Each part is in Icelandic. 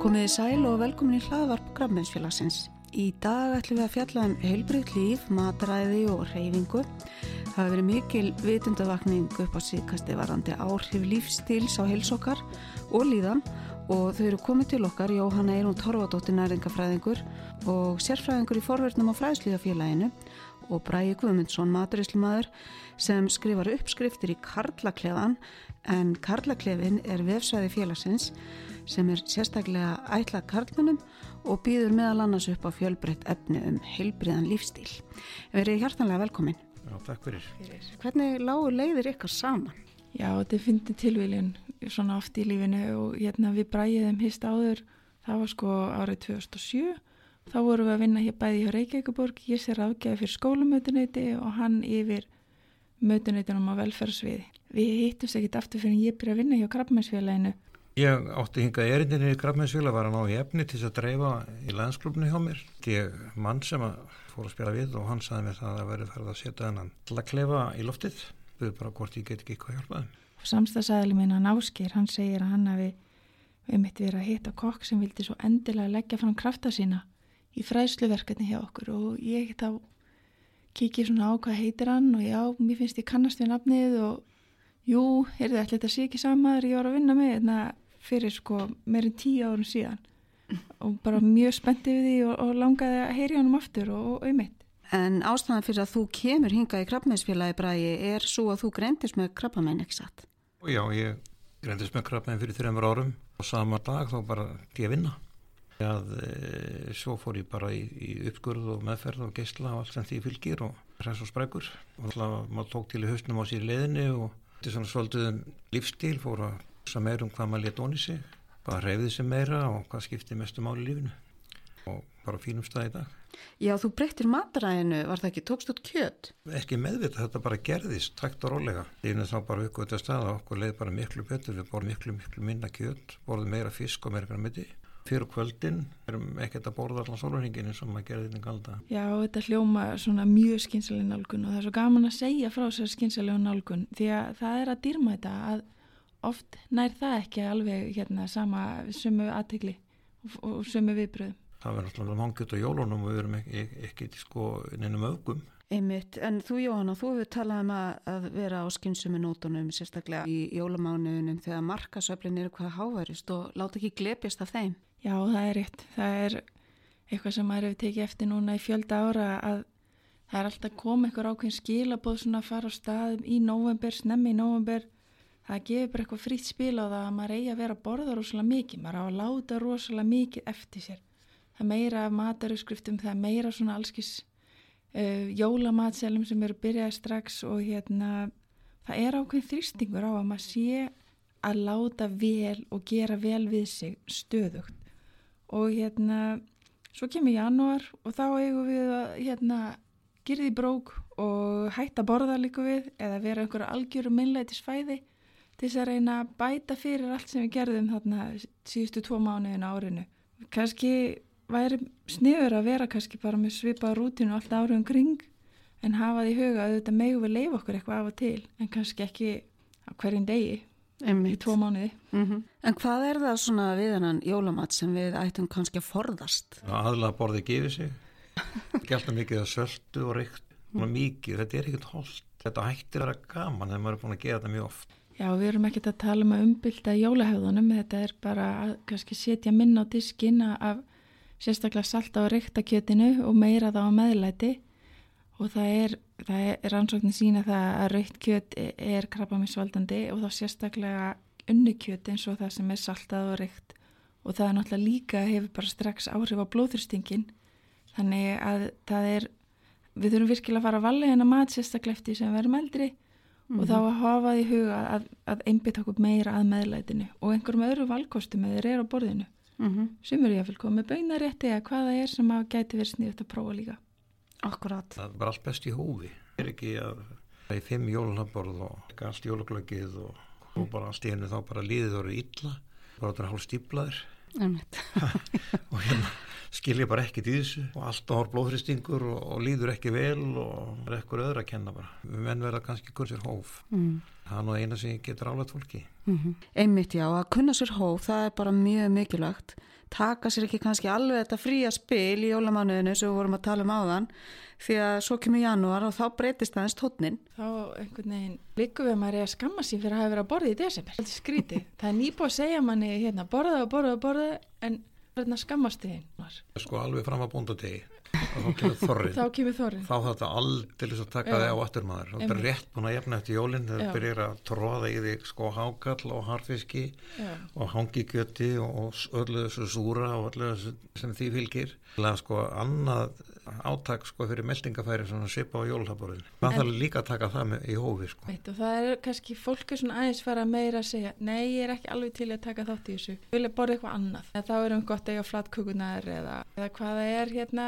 Komiði sæl og velkomin í hlaðvarp Grafmennsfélagsins. Í dag ætlum við að fjalla um heilbrygt líf, matræði og reyfingu. Það hefur verið mikil vitundavakning upp á síðkasti varandi áhrif lífstíls á heilsokkar og líðan og þau eru komið til okkar Jóhanna Eirún Torfadóttir næringafræðingur og sérfræðingur í forverðnum á fræðslíðafélaginu og Bræði Guðmundsson, maturíslumadur sem skrifar uppskriftir í Karlaklefan en Karlaklefin er vefsvæði félagsins sem er sérstaklega ætlað karlunum og býður meðal annars upp á fjölbreytt efni um heilbriðan lífstíl. Verið hjartanlega velkomin. Já, takk fyrir. Hvernig lágur leiðir ykkar saman? Já, þetta finnir tilvílinn svona oft í lífinu og hérna við bræðum hist áður, það var sko árið 2007 Þá vorum við að vinna hér bæði hjá Reykjavíkuborg, ég sé ráðgæði fyrir skólumötuneyti og hann yfir mötuneytunum á velferðsviði. Við hittumst ekkit aftur fyrir en ég byrja að vinna hjá Krabbmennsfélaginu. Ég átti hingað erindinni í Krabbmennsfélag, var að ná í efni til að dreifa í landsklubnu hjá mér. Ég mann sem að fór að spila við og hann saði mér það að verið færð að setja hennan til að klefa í loftið. Við bara hvort ég get ekki eitthvað hjálpaði. Samstagsæðli í fræðsluverkefni hjá okkur og ég þá kikið svona á hvað heitir hann og já, mér finnst ég kannast við nafnið og jú, er þetta þetta sé ekki samaður ég var að vinna með þetta fyrir sko meirinn tíu árun síðan og bara mjög spenntið við því og, og langaði að heyri hann um aftur og, og auðmitt. En ástæðan fyrir að þú kemur hinga í krabbmeinsfélagi bræði er svo að þú greindist með krabbamenn ekki satt? Já, ég greindist með krabbamenn fyrir þreymur árum og sama dag þá bara til að vinna að e, svo fór ég bara í, í uppskurð og meðferð og geysla og allt sem því fylgir og hræs og sprækur. Og alltaf maður tók til í hausnum á sér leðinu og þetta er svona svolítið um lífstíl fór að hugsa meira um hvað maður létt onni sig hvað reyfið sig meira og hvað skipti mestu máli í lífinu. Og bara fínum stað í dag. Já, þú breyttir mataræðinu, var það ekki? Tókst út kjöt? Ekki meðvita, þetta bara gerðist tækt og rólega. Lífinu þá bara uppgötu að okkur leið bara miklu betur, við borum miklu, miklu minna kjöt, borðum meira fisk og meira græmiti fyrir kvöldin erum ekkert að borða allan sólurhinginu sem maður gerði þetta galda. Já, þetta hljóma svona mjög skynsalega nálgun og það er svo gaman að segja frá sér skynsalega nálgun því að það er að dýrma þetta að oft nær það ekki alveg hérna sama sumu aðtegli og, og sumu viðbröðum. Það verður alltaf mangjöld á jólunum og við erum ekki, ekki, sko nefnum öfgum. Einmitt, en þú Jóhanna, þú hefur talað um að vera á skynsumi nótunum sérstaklega í jólamánuðunum þegar markasöflin eru hvað hávarist og láta ekki glepjast af þeim. Já, það er rétt. Það er eitthvað sem maður hefur tekið eftir núna í fjölda ára að það er alltaf komið eitthvað ákveðin skilabóð svona að fara á staðum í november, snemmi í november. Það gefur bara eitthvað frýtt spil á það að maður eigi að vera að borða rosalega mikið. Maður á að láta rosalega mikið eftir sér. Það er meira matarauðskriftum, það er meira svona allskis uh, jólamatselum sem eru byrjaði strax og hérna það er ákveðin þrýstingur á að maður sé að láta vel og gera vel við sig stöðugt og hérna svo kemur januar og þá eigum við að hérna girði brók og hætta borða líka við eða vera einhverja algjöru minnleitis fæði til þess að reyna að bæta fyrir allt sem við gerðum þarna síðustu tvo mánuðin árinu. Kanski væri sniður að vera kannski bara með svipa rútinu allt árið um kring en hafa því huga að þetta megu við leif okkur eitthvað af og til en kannski ekki á hverjum degi Einmitt. í tvo mánuði. Mm -hmm. En hvað er það svona við hennan jólamat sem við ættum kannski að forðast? Aðla borði gefið sig, gælta mikið að söldu og reykt, mikið, þetta er ekkert holdt, þetta hættir að vera gaman þegar maður er búin að gera þetta mjög oft. Já, við erum ekkert að tala um að umbylda jólahöfðunum, þetta er bara að kannski setja minna á diskina af sérstaklega salta og reyktakjötinu og meira það á meðlæti og það er, það er rannsóknin sína það að raukt kjöt er krabbaminsvaldandi og þá sérstaklega unnukjöt eins og það sem er saltað og raukt og það er náttúrulega líka hefur bara strax áhrif á blóðþurstingin þannig að það er við þurfum virkilega að fara að valja hennar mat sérstaklega eftir sem verðum eldri mm -hmm. og þá að hafa því huga að, að einbita okkur meira að meðlætinu og einhverjum öðru valkostum eða eru á borðinu mm -hmm. sem eru ég að fylgja með baunarétti eða hvaða er sem að gæti verið sniðut að prófa líka Akkurat. Það var allt best í hófi. Það er ekki að það er fimm jólunarborð og allt jólaglöggið og, og bara stíðinu þá bara líðið voru illa, bara þetta er hálf stíblaður og hérna skilja bara ekkit í þessu og alltaf hár blóðhristingur og, og líður ekki vel og er ekkur öðra að kenna bara. Menn verða kannski kursir hóf. Mm. Það er nú eina sem getur álægt fólki. Mm -hmm. Einmitt já, að kunna sér hóf, það er bara mjög mikilvægt. Taka sér ekki kannski alveg þetta fría spil í jólamánuðinu sem við vorum að tala um áðan því að svo kemur janúar og þá breytist aðeins tótnin. Þá einhvern veginn líku við maður er að skamma sér fyrir að hafa verið að borða í desember. Er skrítið. það er nýbúið að segja manni hérna borða og borða og borða en hérna skammast þið einn. Sko alveg fram að búnda degi þá kemur þorrin þá kemur þorrin þá þetta aldrei að taka þig á afturmaður þá er rétt búin að jefna eftir jólinn þegar byrjir að tróða í þig sko hákall og harfiski Já. og hangikjöti og öllu þessu súra og öllu þessu sem því fylgir. Eða sko annað áttak sko fyrir meldingafæri svona sipa á jólhaborðin maður þarf líka að taka það með í hófi sko. Veit, og það er kannski fólk er svona aðeins fara meira að segja nei ég er ekki alveg til að taka þátt í þessu. Vilja borða eitthvað annað. En þá erum við gott að eiga flatkukunar eða, eða hvaða er hérna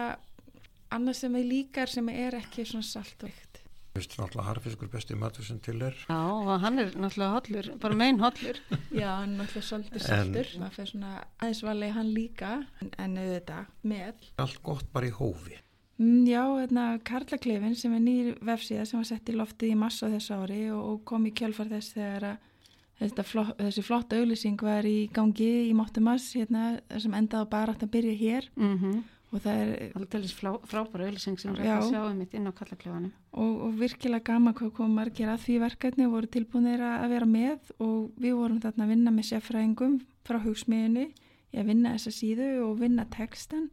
annað sem við líkar sem er ekki svona salt og eitt. Þú veist náttúrulega harfiskur besti matur sem til er. Já, og hann er náttúrulega hollur, bara megin hollur. Já, hann er náttúrulega svolítið saltur. Það fyrir svona aðeins valið hann líka en, en auðvitað með. Allt gott bara í hófi. Mm, já, hérna Karlaklefin sem er nýr vefsíða sem var sett í loftið í massa þess ári og, og kom í kjálfar þess þegar að flott, þessi flotta auðlýsing var í gangi í Máttumass hérna, sem endaði bara að byrja hér mm -hmm og það er alltaf frábæra auðvilsing sem er að sjá um mitt inn á kallakljóðanu og, og virkilega gama hvað kom margir að því verkefni og voru tilbúinir að vera með. Og við vorum þarna að vinna með sérfræðingum frá hugsmiðinu í að vinna þessa síðu og vinna textan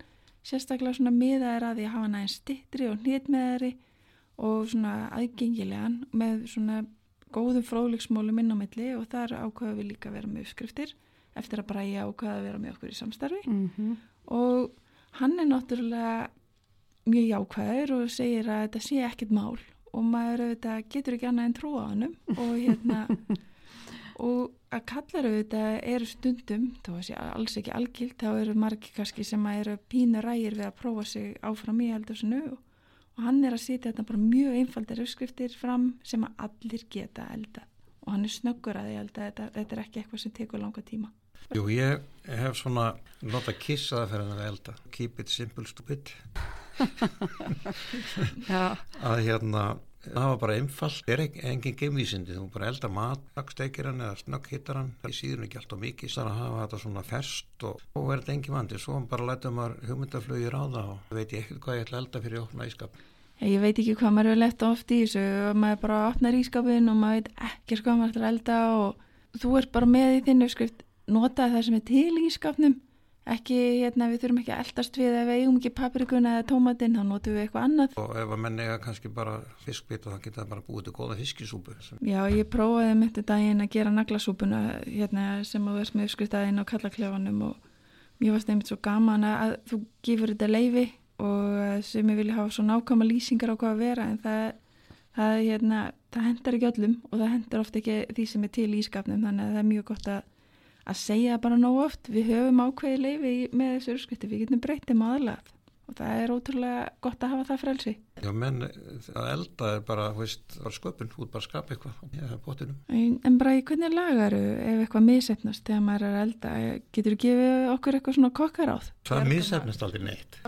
sérstaklega svona miðaðir að því að hafa næðin stittri og hnitmeðari og svona aðgengilegan með svona góðum fróðleiksmólum inn á milli. Og þar ákvaða við líka að vera með uppskriftir eftir að bræja ákvaða að vera með okkur í samstarfi. Mm -hmm. og hann er náttúrulega mjög jákvæður og segir að þetta sé ekkit mál og maður auðvitað getur ekki annað en trúa á hannum og hérna og að kallar auðvitað eru stundum, þá er það alls ekki algilt, þá eru margi kannski sem eru pínu rægir við að prófa sig áfram í eldursinu og hann er að setja þetta bara mjög einfaldar uppskriftir fram sem að allir geta elda og hann er snöggur að elda þetta, þetta er ekki eitthvað sem tekur langa tíma Jú, ég hef svona nota kissaða fyrir að elda. Keep it simple stupid. Að hérna það var bara einfalt, það er engin gemvísindi, þú bara elda mat baksteikir hann eða snögghittar hann. Það síður ekki alltaf mikið, það er að hafa þetta svona ferst og, og verða engin vandi. Svo bara læta maður hugmyndaflögir á það og veit ég ekkert hvað ég ætla að elda fyrir opna ískap Ég veit ekki hvað maður hefur lett oft í þessu. Og maður bara opnar ískapin og maður veit ekki hvað maður ætla að elda og þú ert bara með í þinnu skrift nota það sem er til í skapnum ekki, hérna, við þurfum ekki að eldast við ef við eigum ekki paprikuna eða tómatinn þá notum við eitthvað annað og ef að menn eiga kannski bara fiskbít og það geta bara búið til goða fiskisúpu. Já, ég prófaði með þetta daginn að gera naglasúpuna hérna, sem að verðs með uppskristaðinn á kallaklefanum og mér varst einmitt svo gaman að þú gifur þetta leifi og sem ég vilja hafa svo nákvæma lýsingar á hvað að vera en það, það, hérna, það hendar ekki öllum og það hendar ofta ekki því sem er til í skapnum þannig að það er mjög gott að að segja bara nóg oft. Við höfum ákveði leifi með þessu örskutti við getum breytið maðurlega og það er ótrúlega gott að hafa það frelsi. Já menn að elda er bara veist, sköpun, út bara skapa eitthvað ja, en, en bara í hvernig lagaru ef eitthvað misefnast þegar maður er að elda? Getur þú gefið okkur eitthvað svona kokkar áð Það misefnast aldrei neitt.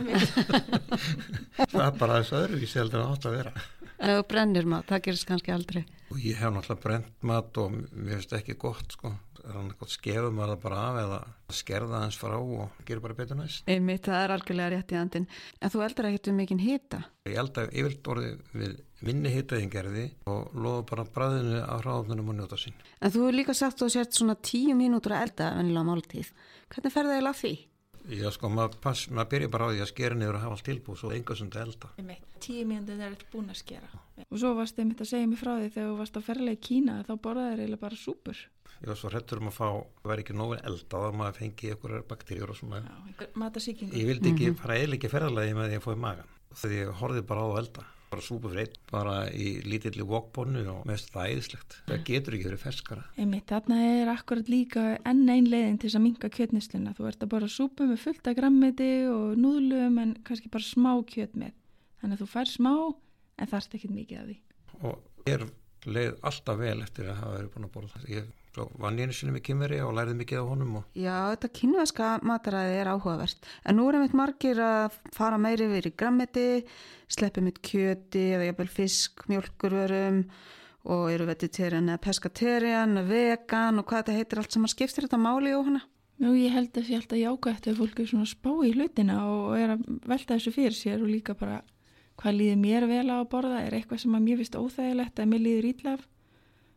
Það er bara þess öðruvísi heldur að átt að vera. Ef þú brennir mat, það gerist kannski aldrei. Og ég hef náttúrulega brent mat og mér finnst ekki gott sko er hann eitthvað skefum að það bara af eða skerða hans frá og gera bara betur næst? Einmitt, það er algjörlega rétt í andin En þú eldar ekkert um mikinn hýta? Ég eldar yfirlt orðið við minni hýtaðingerði og loða bara bræðinu á hráðunum og njóta sín. En þú hefur líka sagt og sért svona tíu mínútur að elda venilega máltíð. Hvernig fer það eiginlega því? Já sko, maður, pass, maður byrja bara á því að skera niður og hafa allt tilbúið svo sem þetta elda. Tíu mínútur þetta er búin að skera. Og svo varst þið mitt að segja mig frá því þegar þú varst á ferlega í Kína þá borðaði þeir eiginlega bara súpur ég var svo hrettur um að fá að vera ekki nógu elda að maður fengi ykkur bakterjur og svona. Já, ég vildi ekki mm -hmm. fara eða ekki ferðalagi með því að fóði magan þegar ég horfið bara á að elda. Bara súpu fyrir einn, bara í lítilli vokbónu og mest það æðislegt. Það getur ekki verið ferskara. Einmitt, þarna er akkurat líka enn einn leiðin til að minka kjötnisluna, þú ert að bara súpu með fullta grammiti og núðlum en kannski bara smá kjöt með þannig að þú fær smá en þarst ekki mikið af því. Og ég leið alltaf vel eftir að hafa verið búin að borða ég Svo vann ég einu sinni með kynveri og læriði mikið á honum. Og... Já, þetta kynveska mataræði er áhugavert. En nú er einmitt margir að fara meiri verið í grammeti, sleppi mitt kjöti eða jafnvel fisk, mjölkurvörum og eru vegetarian eða pescatarian, vegan og hvað þetta heitir allt sem að skiptir þetta máli og hana? Nú, ég held að það sé alltaf jákvæmt ef fólk er svona spá í hlutina og er að velta þessu fyrir sér og líka bara hvað líður mér vel á að borða er eitthvað sem að mér finnst óþægilegt að mér líður ítlaf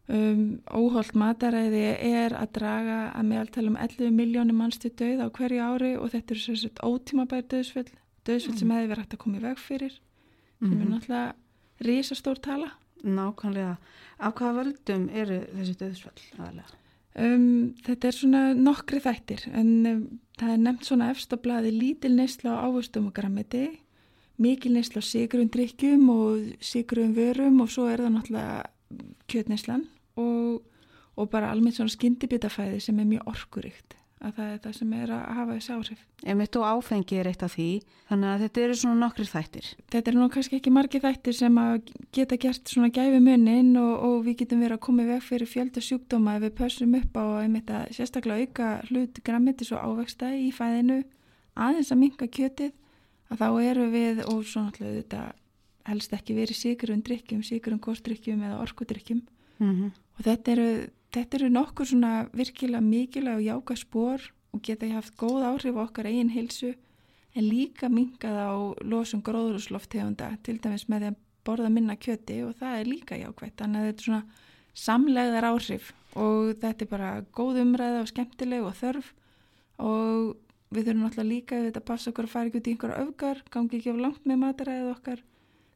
um, óholt mataræði er að draga að meðaltala um 11 miljónir manns til döð á hverju ári og þetta er sérstaklega ótímabæri döðsfell döðsfell mm. sem hefði verið hægt að koma í veg fyrir sem mm. er mhm. náttúrulega risastór tala Nákvæmlega, af hvaða völdum eru þessi döðsfell aðalega? Um, þetta er svona nokkri þættir en um, það er nefnt svona efstablaði lítil neysla á ávöstum og grammiti, mikil neysla á sigrum drikkjum og sigrum vörum og svo er það náttúrulega kjötneyslan og, og bara almennt svona skyndibitafæði sem er mjög orkuríkt að það er það sem er að hafa þessi áhrif. Emitt og áfengi er eitt af því, þannig að þetta eru svona nokkri þættir. Þetta eru nú kannski ekki margi þættir sem að geta gert svona gæfi munnin og, og við getum verið að koma í veg fyrir fjölda sjúkdóma ef við pössum upp á einmitt að sérstaklega auka hlut grammitis og ávexta í fæðinu aðeins að minka kjötið að þá eru við og svona alltaf þetta helst ekki verið síkurum drikkjum, síkurum kostdrikkjum eða orkudrikkjum mm -hmm. Og þetta eru þetta eru nokkur svona virkilega mikilvæg og jáka spór og geta haft góð áhrif okkar eigin hilsu en líka mingað á losum gróðurúsloftegunda til dæmis með því að borða minna kjöti og það er líka jákvægt þannig að þetta er svona samlegðar áhrif og þetta er bara góð umræða og skemmtileg og þörf. Og við þurfum náttúrulega líka að þetta passa okkur að fara ekki út í einhverja öfgar, gangi ekki á langt með mataræðið okkar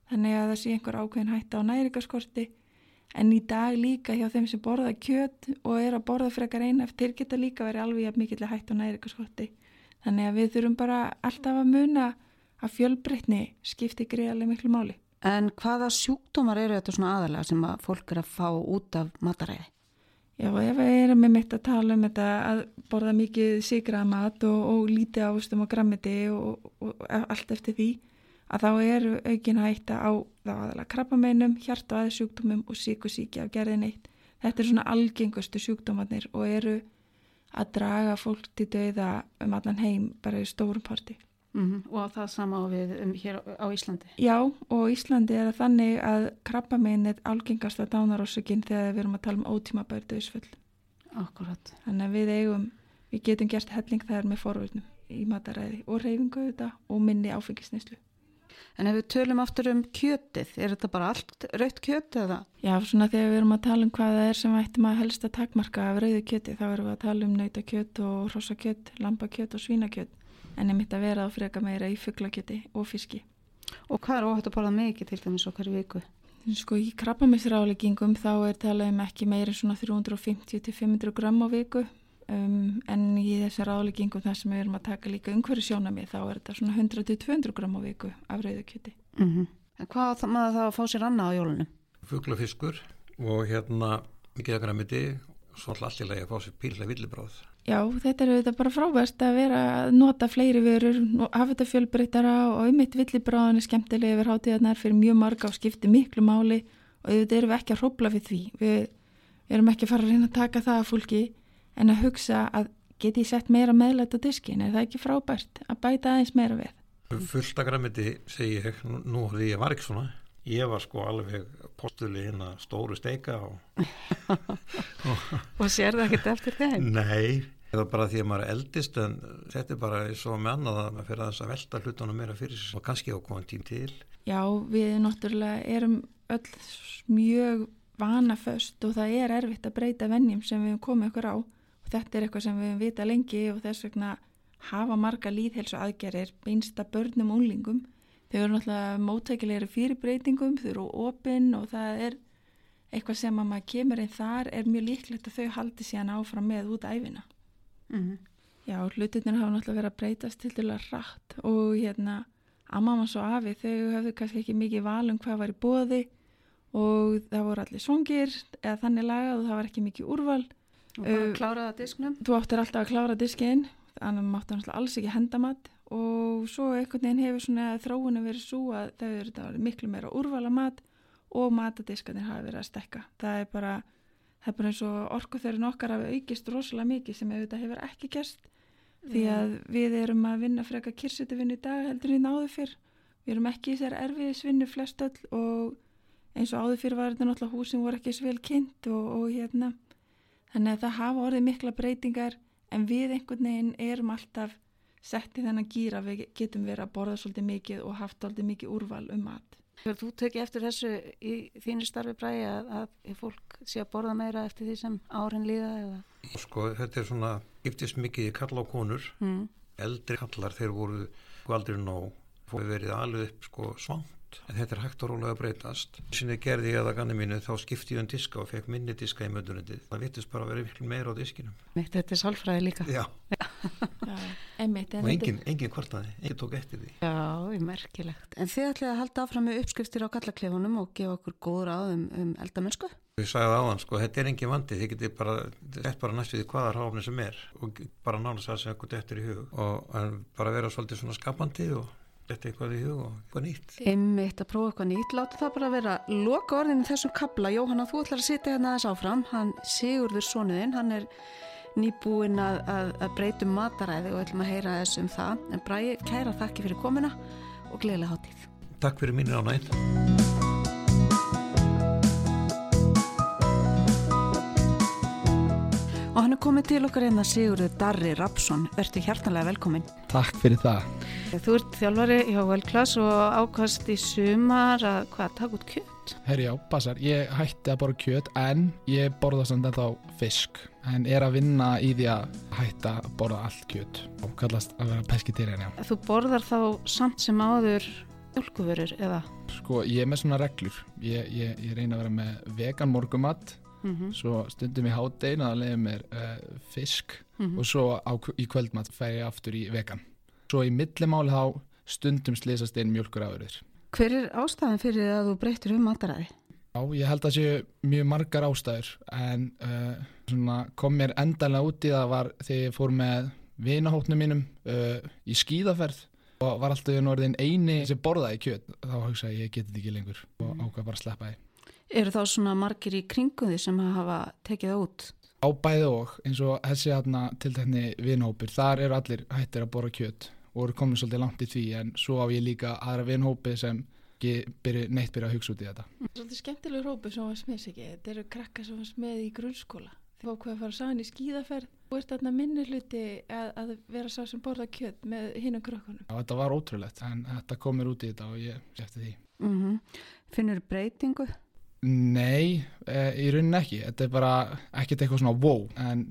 þannig að það sé einhver ákveðin hætta á næringaskorti en í dag líka hjá þeim sem borða kjöt og er að borða frekar eina eftir geta líka verið alveg mikið hægt og næringaskotti þannig að við þurfum bara alltaf að muna að fjölbreytni skipti greiðarlega miklu máli. En hvaða sjúkdómar eru þetta svona aðalega sem að fólk er að fá út af mataræði? Já, ef við erum með mitt að tala um þetta að borða mikið sigrað mat og, og lítið ávustum og grammiti og, og allt eftir því að þá eru aukin hætta á þá aðalega krabbameinum, hjart- og aðsjúkdómum og síkusíki af gerðin eitt. Þetta er svona algengustu sjúkdómanir og eru að draga fólk til dauða um allan heim bara í stórum parti. Mm -hmm. Og það sama á við um hér á Íslandi? Já, og Íslandi er þannig að krabbamein er algengast að dánarósökinn þegar við erum að tala um ótímabæri döðsfull. Akkurat. Þannig að við eigum, við getum gert helling þar með forvörnum í mataræði og reyfingu þetta og minni áfengisneislu. En ef við tölum aftur um kjötið, er þetta bara allt rauðt kjötið eða? Já, svona þegar við erum að tala um hvað það er sem ættum að helst að takmarka af rauðu kjötið, þá erum við að tala um nautakjöt og rossakjöt, lambakjöt og svínakjöt, en ég mitt að vera á freka meira í fugglakjöti og fiski. Og hvað er óhætt að borða mikið til dæmis okkar viku? Sko í krabbamissráleggingum þá er talað um ekki meira svona 350-500 gram á viku Um, en í þessi ráðleggingum þar sem við erum að taka líka umhverju sjónamið þá er þetta svona 100-200 gram á viku af rauðukjöti. Mm -hmm. En hvað þá maður þá að fá sér annað á jólunum? Fuglafiskur og hérna mikið að græmiti og svo alltaf lagi að fá sér píllega villibráð. Já, þetta er þetta bara frábært að vera að nota fleiri vörur, hafa þetta fjölbreytara og um mitt villibráðan er skemmtilega yfir hátíðarnar fyrir mjög marga og skipti miklu máli og þetta erum við ekki að hrópla við því. Við, við erum ekki að fara að reyna að taka það að fólki en að hugsa að geti ég sett meira meðlætt á diskin er það ekki frábært að bæta aðeins meira við? Fullt að græmiti segi ég nú því ég var ekki svona. Ég var sko alveg postuli inn að stóru steika og, og sér það ekkert eftir þeim? Nei, það er bara því að maður er eldist en þetta er bara svo með annað að maður fyrir að þess að velta hlutunum meira fyrir og kannski á koman tím til. Já, við náttúrulega erum öll mjög vanaföst og það er erfitt að breyta vennjum sem við komum okkur á Þetta er eitthvað sem við vita lengi og þess vegna hafa marga líðhelsu aðgerir beinsta börnum og unlingum. Þau eru náttúrulega móttækilegri fyrirbreytingum, þau eru opinn og það er eitthvað sem að maður kemur inn þar er mjög líklegt að þau haldi síðan áfram með út æfina. Mm -hmm. Já, hlutinir hafa náttúrulega verið að breytast til dæla rætt og hérna mamma svo afi þau hafðu kannski ekki mikið val um hvað var í bóði og það voru allir svongir eða þannig lagað og það var ekki mikið úrval Og bara uh, kláraða disknum? Þú áttir alltaf að klára diskinn, þannig að maður áttir alls ekki hendamat og svo einhvern veginn hefur svona þróunum verið svo að það eru miklu meira úrvala mat og matadiskarnir hafi verið að stekka. Það er bara, það er bara eins og orkuþörun okkar hafi aukist rosalega mikið sem auðvitað hefur ekki gerst því að við erum að vinna freka kirsutuvinni í dag heldur við náðu fyrr. Við erum ekki í þessar erfiðisvinnu flest öll og eins og áður fyrir var þetta náttúrulega húsin voru ekki svo vel kynnt og, og hérna þannig að það hafa orðið mikla breytingar en við einhvern veginn erum alltaf sett í þennan gýra við getum verið að borða svolítið mikið og haft svolítið mikið úrval um mat. Þú tekið eftir þessu í þínu starfi bræði að, að fólk sé að borða meira eftir því sem árin líða eða? Sko þetta er svona, giftist mikið í kalla á konur, mm. eldri kallar þeir voru aldrei nóg, fóði verið alveg upp sko svang en þetta er hægt og rólega að breytast. Sem ég gerði ég að ganni mínu þá skipti ég um diska og fekk minni diska í möndunandi það vittist bara að vera virkil meira á diskinum. Þetta er sálfræði líka. Já, Já einmitt, og enginn engin kvartaði, enginn tók eftir því. Já, merkilegt. En þið ætlaði að halda áfram með uppskriftir á gallaklefunum og gefa okkur góður áðum um eldamennsku? Ég sagði á hann, sko, þetta er engin vandi. Þið getið bara, þetta er bara næst við hvaða ráfni sem er og bara nánast það sem eitthvað eftir í hug. Og bara vera svolítið svona skapandi og þetta eitthvað í hug og eitthvað nýtt. Einmitt að prófa eitthvað nýtt, láta það bara vera loka orðin í þessum kabla. Jóhanna, þú ætlar að sitja hérna aðeins áfram. Hann Sigurður Sónuðinn, hann er nýbúinn að, að, að breytum mataræði og ætlum að heyra þessum það. En Bræði, kæra þakki fyrir komina og gleðilega hátíð. Takk fyrir mínir ánæginn. Og hann er komið til okkar einna hérna, Sigurður Darri Rapsson. Verður hjartanlega velkomin. Takk fyrir það. Þú ert þjálfari hjá Velklass og ákast í sumar að hvað, taka út kjöt? Herri já, basar. Ég hætti að borða kjöt en ég borða samt ennþá fisk. En er að vinna í því að hætta að borða allt kjöt og kallast að vera peskitýrjan, já. Þú borðar þá samt sem áður mjölkuvörur eða? Sko, ég er með svona reglur. Ég, ég, ég reyna að vera með vegan morgumatt mm -hmm. svo stundum í hátdein að leiða mér uh, fisk mm -hmm. og svo á, í kvöldmatt fær ég aftur í vegan svo í millimáli þá stundum slýsast einn mjölkur afurður Hver er ástæðan fyrir að þú breytir um mataræði? Já, ég held að það séu mjög margar ástæður en uh, kom mér endalega út í það var þegar ég fór með vinahóttnum mínum uh, í skíðaferð og var alltaf í norðin eini sem borðaði kjöt. Þá hugsaði ég, ég geti þetta ekki lengur og ákvað bara að sleppa því. Eru þá svona margir í kringum því sem hafa tekið það út? Á bæði og eins og þessi aðna tiltekni vinhópir, þar eru allir hættir að bora kjött og eru komin svolítið langt í því en svo á ég líka aðra vinhópi sem byrju, neitt byrja að hugsa út í þetta. Svolítið skemmtilegur hópi sem var smiðs ekki, þetta eru krakka sem var smið í grunnskóla. Þið fóðu hvað að fara saman í skíðaferð og ert þarna minni hluti að, að vera sá sem borða kjött með hinnum krökkunum. Já, þetta var ótrúlegt en þetta komir út í þetta og ég sefti því. Mm -hmm. Finnur breytingu? Nei, e, í rauninni ekki þetta er bara ekkert eitthvað svona wow en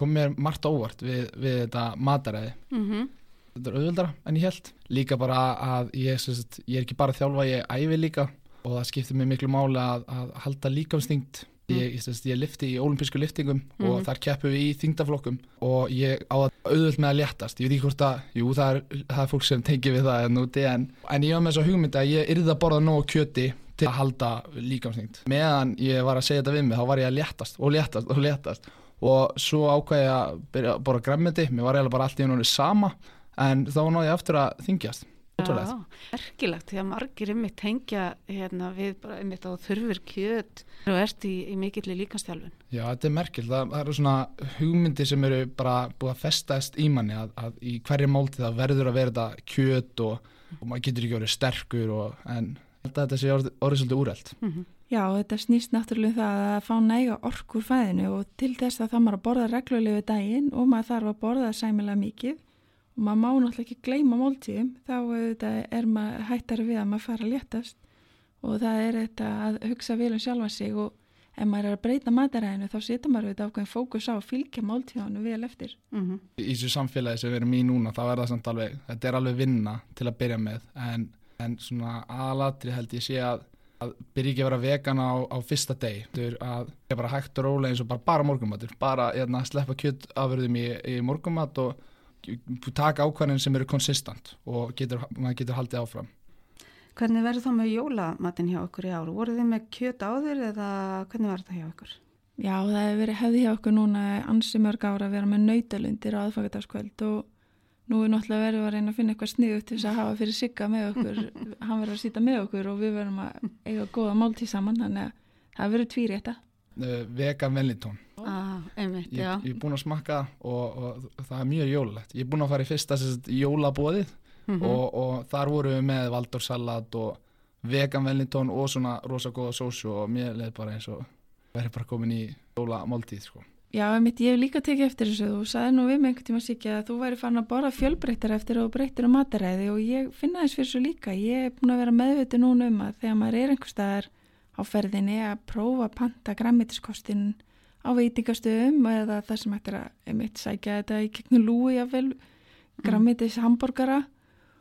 kom mér margt óvart við, við þetta mataræði mm -hmm. Þetta er auðvöldara en ég held líka bara að ég, sérst, ég er ekki bara þjálfa, ég æfi líka. Og það skiptir mig miklu máli að, að halda líkamstingt ég, sérst, ég lifti í ólimpísku liftingum mm og mhm. þar keppum við í þingdaflokkum og ég á að auðvöld með að léttast. Ég veit ekki hvort að, jú það er, það er fólk sem tengir við það en, en, en ég var með þess að hugmynda að ég yrði að borða nógu kjöti til að halda líkamsnýtt meðan ég var að segja þetta við mig þá var ég að léttast og léttast og léttast. Og svo ákvæði ég að byrja að bora græmiti, mér var eiginlega bara allt í unni sama en þá náði ég aftur að þingjast Já, erkilagt því að margir ymmið tengja hérna, við bara ymmið á þurfur kjöt. Og ert í, í mikill í líkastjálfun Já, þetta er merkild, það, það eru svona hugmyndi sem eru bara búið að festast í manni að, að í hverju málti það verður að vera þetta kjöt og, og maður getur ekki verið sterkur og, en þetta sé orðið, orðið svolítið úrælt. Mm -hmm. Já, þetta snýst náttúrulega um það að fá næga orkur fæðinu og til þess að það maður að borða reglulegu daginn og maður þarf að borða sæmilega mikið maður má náttúrulega ekki gleyma máltíðum. Þá er maður hættar við að maður fara að léttast. Og það er þetta að hugsa vel um sjálfa sig og ef maður er að breyta mataræðinu þá setur maður auðvitað ákveðin fókus á að fylgja máltíðanu vel eftir. Mm -hmm. Í þessu samfélagi sem við erum í núna þá er það samt alveg, þetta er alveg vinna til að byrja með. En en svona aðalatri held ég sé að að byrja ekki að vera vegan á, á fyrsta deg að er bara hægt og rólega eins og bara, bara morgumatur, bara að hérna, sleppa kjöttafurðum í, í morgumat og taka ákvæðin sem eru konsistant og getur, maður getur haldið áfram Hvernig verður þá með jólamatin hjá okkur í áru? Voru þið með kjött á þér eða hvernig var þetta hjá okkur? Já, það hefur verið hefði hjá okkur núna ansi mörg ára að vera með nautalundir á aðfagardagskvöld og Nú er náttúrulega verið að reyna að finna eitthvað sniðut til þess að hafa fyrir sigga með okkur, hann verður að sýta með okkur og við verðum að eiga góða máltíð saman, þannig að það verður tvýri þetta. Uh, vegan Wellington. Ah, einmitt, ég, ég er búin að smakka og, og það er mjög jólulegt. Ég er búin að fara í fyrsta jólabóðið mm -hmm. og, og þar voru við með valdórsalat og vegan velintón og svona rosa góða sósu og mér leði bara eins og verði bara komin í stóla máltíð sko. Já, mitt, ég hef líka tekið eftir þessu þú sagði nú við mig einhvern tíma sikki að þú væri fann að borða fjölbreyttar eftir og breyttir á mataræði og ég finna þess fyrir svo líka ég er búin að vera meðviti núna um að þegar maður er einhver staðar á ferðinni að prófa að panta græmitiskostin á veitingastöðum eða það sem ættir að einmitt sækja þetta í gegnum lúi af vel græmitis hamburgara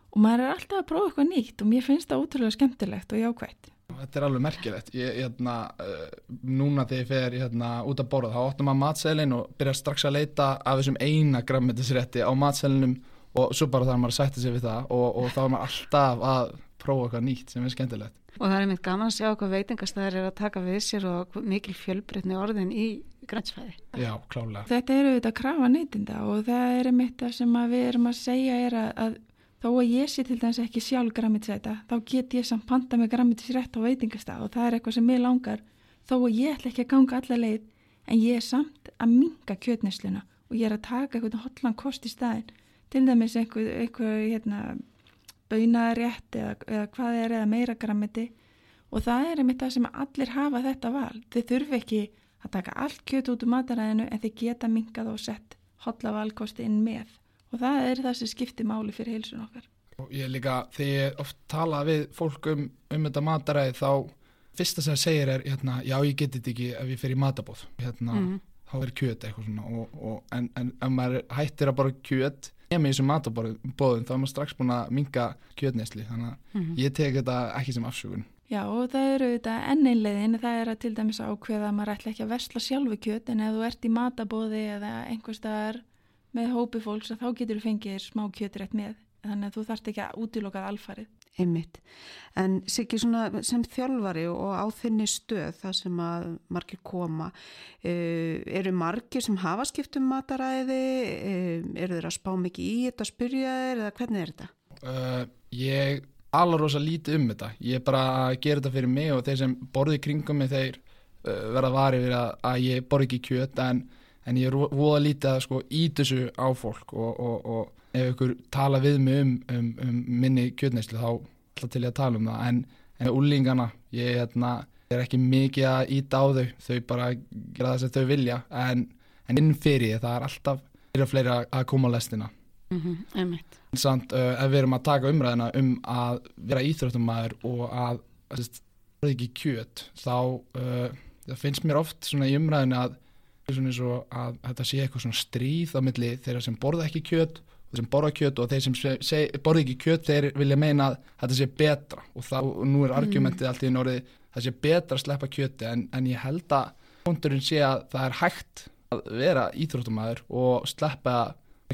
og maður er alltaf að prófa eitthvað nýtt og mér finnst það ótrúlega skemmtilegt og jákvægt Þetta er alveg merkilegt. Ég, hérna, uh, núna þegar ég fer hérna, út að borða, þá óttum maður matselin og byrjar strax að leita af þessum eina grammetisrétti á matselinum og svo bara þarf maður að sætta sig við það og, og þá er maður alltaf að prófa eitthvað nýtt sem er skemmtilegt. Og það er einmitt gaman að sjá hvað veitingastæðar er að taka við sér og mikil fjölbreytni orðin í grænsfæði. Já, klálega. Þetta eru auðvitað að krafa neytinda og það er einmitt það sem við erum að segja er að, að Þó að ég sé til dæmis ekki sjálf grammitisæta, þá get ég samt panta með grammitisrætt á veitingastaf og það er eitthvað sem ég langar. Þó að ég ætla ekki að ganga alla leið, en ég er samt að minga kjötnesluna og ég er að taka eitthvað hotlan kost í staðin. Til dæmis eitthvað, eitthvað hérna, baunarétt eða, eða hvað er eða meira grammiti og það er einmitt það sem allir hafa þetta val. Þið þurfi ekki að taka allt kjöt út úr mataræðinu en þið geta mingað og sett hotla valkosti inn með og það er það sem skiptir máli fyrir heilsun okkar. Og ég líka, þegar ég oft tala við fólk um, um þetta mataræði þá fyrsta sem það segir er, hérna, já ég geti þetta ekki ef ég fer í matabóð, hérna, mm þá er kjöt eitthvað svona og, og, en, en ef maður hættir að bara kjöt nema í þessum matabóðum þá er maður strax búin að minga kjötnesli, þannig að mm -hmm. ég tek þetta ekki sem afsökun. Já og það eru þetta enneinlegin, það er að til dæmis ákveða að maður ætla ekki að versla sjálfu kjöt en ef þú ert í matabóði eða einhverstaðar með hópi fólks þá getur þú fengið smá kjöturætt með þannig að þú þarfst ekki að útilokað alfarið. Einmitt. En Siggi sem þjálfari og á þinni stöð það sem að margir koma uh, eru margir sem hafa skiptum mataræði uh, eru þeir að spá mikið í þetta að spyrja þeir eða hvernig er þetta? Uh, ég alveg rosa lítið um þetta ég er bara að gera þetta fyrir mig og þeir sem borði kringum mig þeir verða varið við að, að ég borði ekki kjöt en en ég er voða lítið að sko ít þessu á fólk og, og, og ef ykkur tala við mig um, um, um minni kjötneyslu þá ætla til ég að tala um það. En, en úlingana, ég hérna, er ekki mikið að íta á þau. Þau bara gera það sem þau vilja. En, en inn fyrir það er alltaf fyrir fleiri að koma á lestina. Mm -hmm, Samt, uh, ef við erum að taka umræðina um að vera íþróttumæður og að það er ekki kjöt þá uh, finnst mér oft svona í umræðinu að svona að þetta sé eitthvað svona stríð á milli þeirra sem borða ekki kjöt þeir sem borða kjöt og þeir sem borða ekki kjöt þeir vilja meina að þetta sé betra og, þá, og nú er argumentið mm. allt í norðið það sé betra að sleppa kjöti en, en ég held að punkturinn sé að það er hægt að vera íþróttumæður og sleppa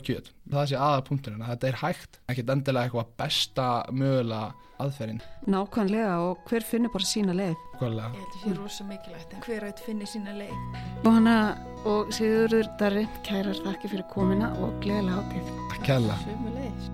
kjöt. Það sé aða punkturinn að þetta er hægt, ekkert endilega eitthvað besta mögulega aðferðin. Nákvæmlega og hver finnir bara sína leið? Nákvæmlega. Ég held að það fyrir rosa mikilvægt en hver átt finnir sína leið? Bóna og Sigurður Darri, kærar þakki fyrir komina og gleðilega hátíð. Takk kæla. Svömu leiðis.